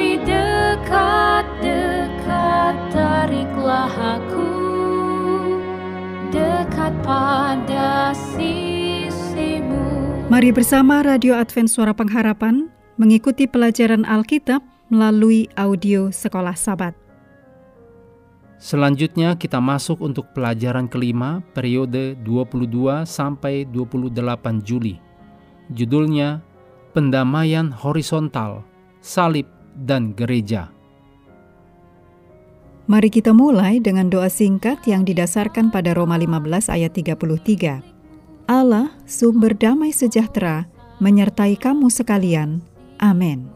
lebih dekat-dekat tariklah aku dekat pada sisimu. Mari bersama Radio Advent Suara Pengharapan mengikuti pelajaran Alkitab melalui audio Sekolah Sabat. Selanjutnya kita masuk untuk pelajaran kelima periode 22 sampai 28 Juli. Judulnya Pendamaian Horizontal, Salib dan Gereja. Mari kita mulai dengan doa singkat yang didasarkan pada Roma 15 ayat 33. Allah, sumber damai sejahtera, menyertai kamu sekalian. Amin.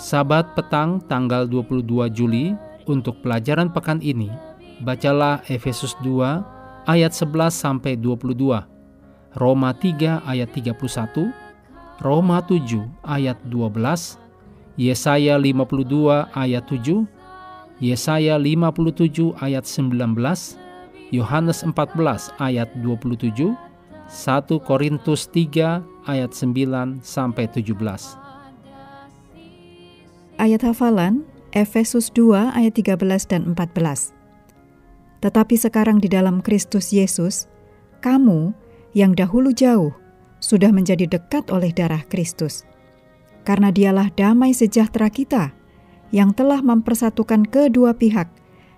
Sabat petang tanggal 22 Juli untuk pelajaran pekan ini, bacalah Efesus 2 ayat 11 sampai 22, Roma 3 ayat 31, Roma 7 ayat 12, Yesaya 52 ayat 7, Yesaya 57 ayat 19, Yohanes 14 ayat 27, 1 Korintus 3 ayat 9 sampai 17. Ayat hafalan Efesus 2 ayat 13 dan 14. Tetapi sekarang di dalam Kristus Yesus, kamu yang dahulu jauh sudah menjadi dekat oleh darah Kristus karena dialah damai sejahtera kita yang telah mempersatukan kedua pihak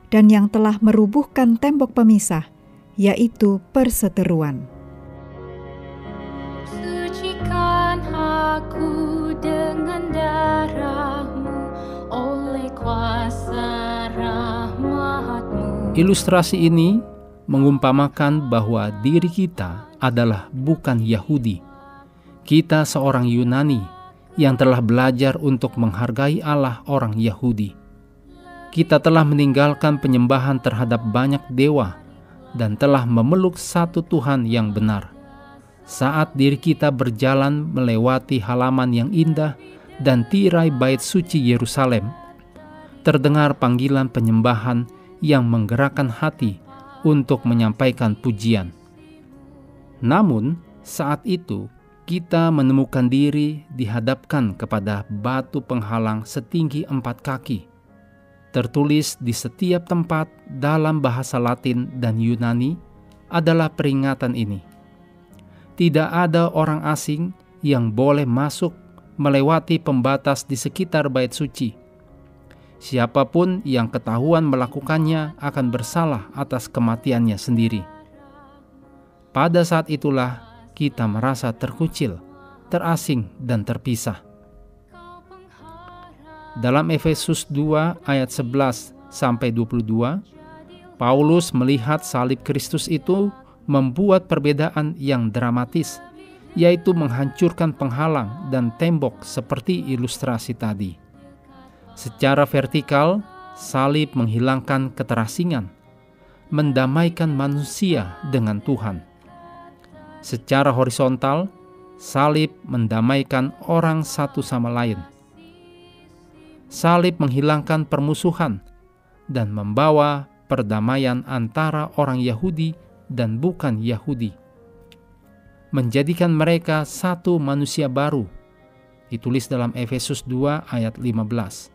dan yang telah merubuhkan tembok pemisah, yaitu perseteruan. Sucikan aku dengan darahmu oleh kuasa rahmatmu. Ilustrasi ini mengumpamakan bahwa diri kita adalah bukan Yahudi. Kita seorang Yunani yang telah belajar untuk menghargai Allah orang Yahudi. Kita telah meninggalkan penyembahan terhadap banyak dewa dan telah memeluk satu Tuhan yang benar. Saat diri kita berjalan melewati halaman yang indah dan tirai bait suci Yerusalem, terdengar panggilan penyembahan yang menggerakkan hati untuk menyampaikan pujian. Namun, saat itu kita menemukan diri dihadapkan kepada batu penghalang setinggi empat kaki. Tertulis di setiap tempat dalam bahasa Latin dan Yunani adalah peringatan ini. Tidak ada orang asing yang boleh masuk melewati pembatas di sekitar bait suci. Siapa pun yang ketahuan melakukannya akan bersalah atas kematiannya sendiri. Pada saat itulah kita merasa terkucil, terasing, dan terpisah. Dalam Efesus 2 ayat 11 sampai 22, Paulus melihat salib Kristus itu membuat perbedaan yang dramatis, yaitu menghancurkan penghalang dan tembok seperti ilustrasi tadi. Secara vertikal, salib menghilangkan keterasingan, mendamaikan manusia dengan Tuhan Secara horizontal, salib mendamaikan orang satu sama lain. Salib menghilangkan permusuhan dan membawa perdamaian antara orang Yahudi dan bukan Yahudi. Menjadikan mereka satu manusia baru. Ditulis dalam Efesus 2 ayat 15.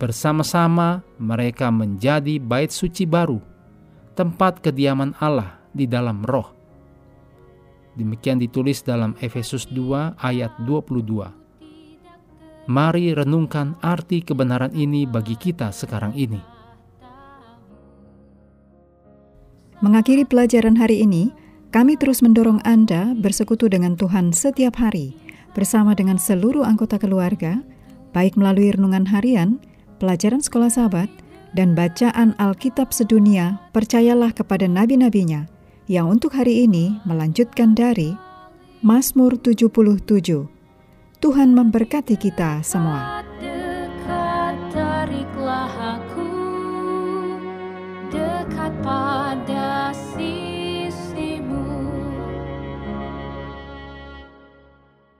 Bersama-sama mereka menjadi bait suci baru, tempat kediaman Allah di dalam roh Demikian ditulis dalam Efesus 2 ayat 22. Mari renungkan arti kebenaran ini bagi kita sekarang ini. Mengakhiri pelajaran hari ini, kami terus mendorong Anda bersekutu dengan Tuhan setiap hari bersama dengan seluruh anggota keluarga, baik melalui renungan harian, pelajaran sekolah sahabat, dan bacaan Alkitab sedunia, percayalah kepada nabi-nabinya, yang untuk hari ini melanjutkan dari Mazmur 77. Tuhan memberkati kita semua.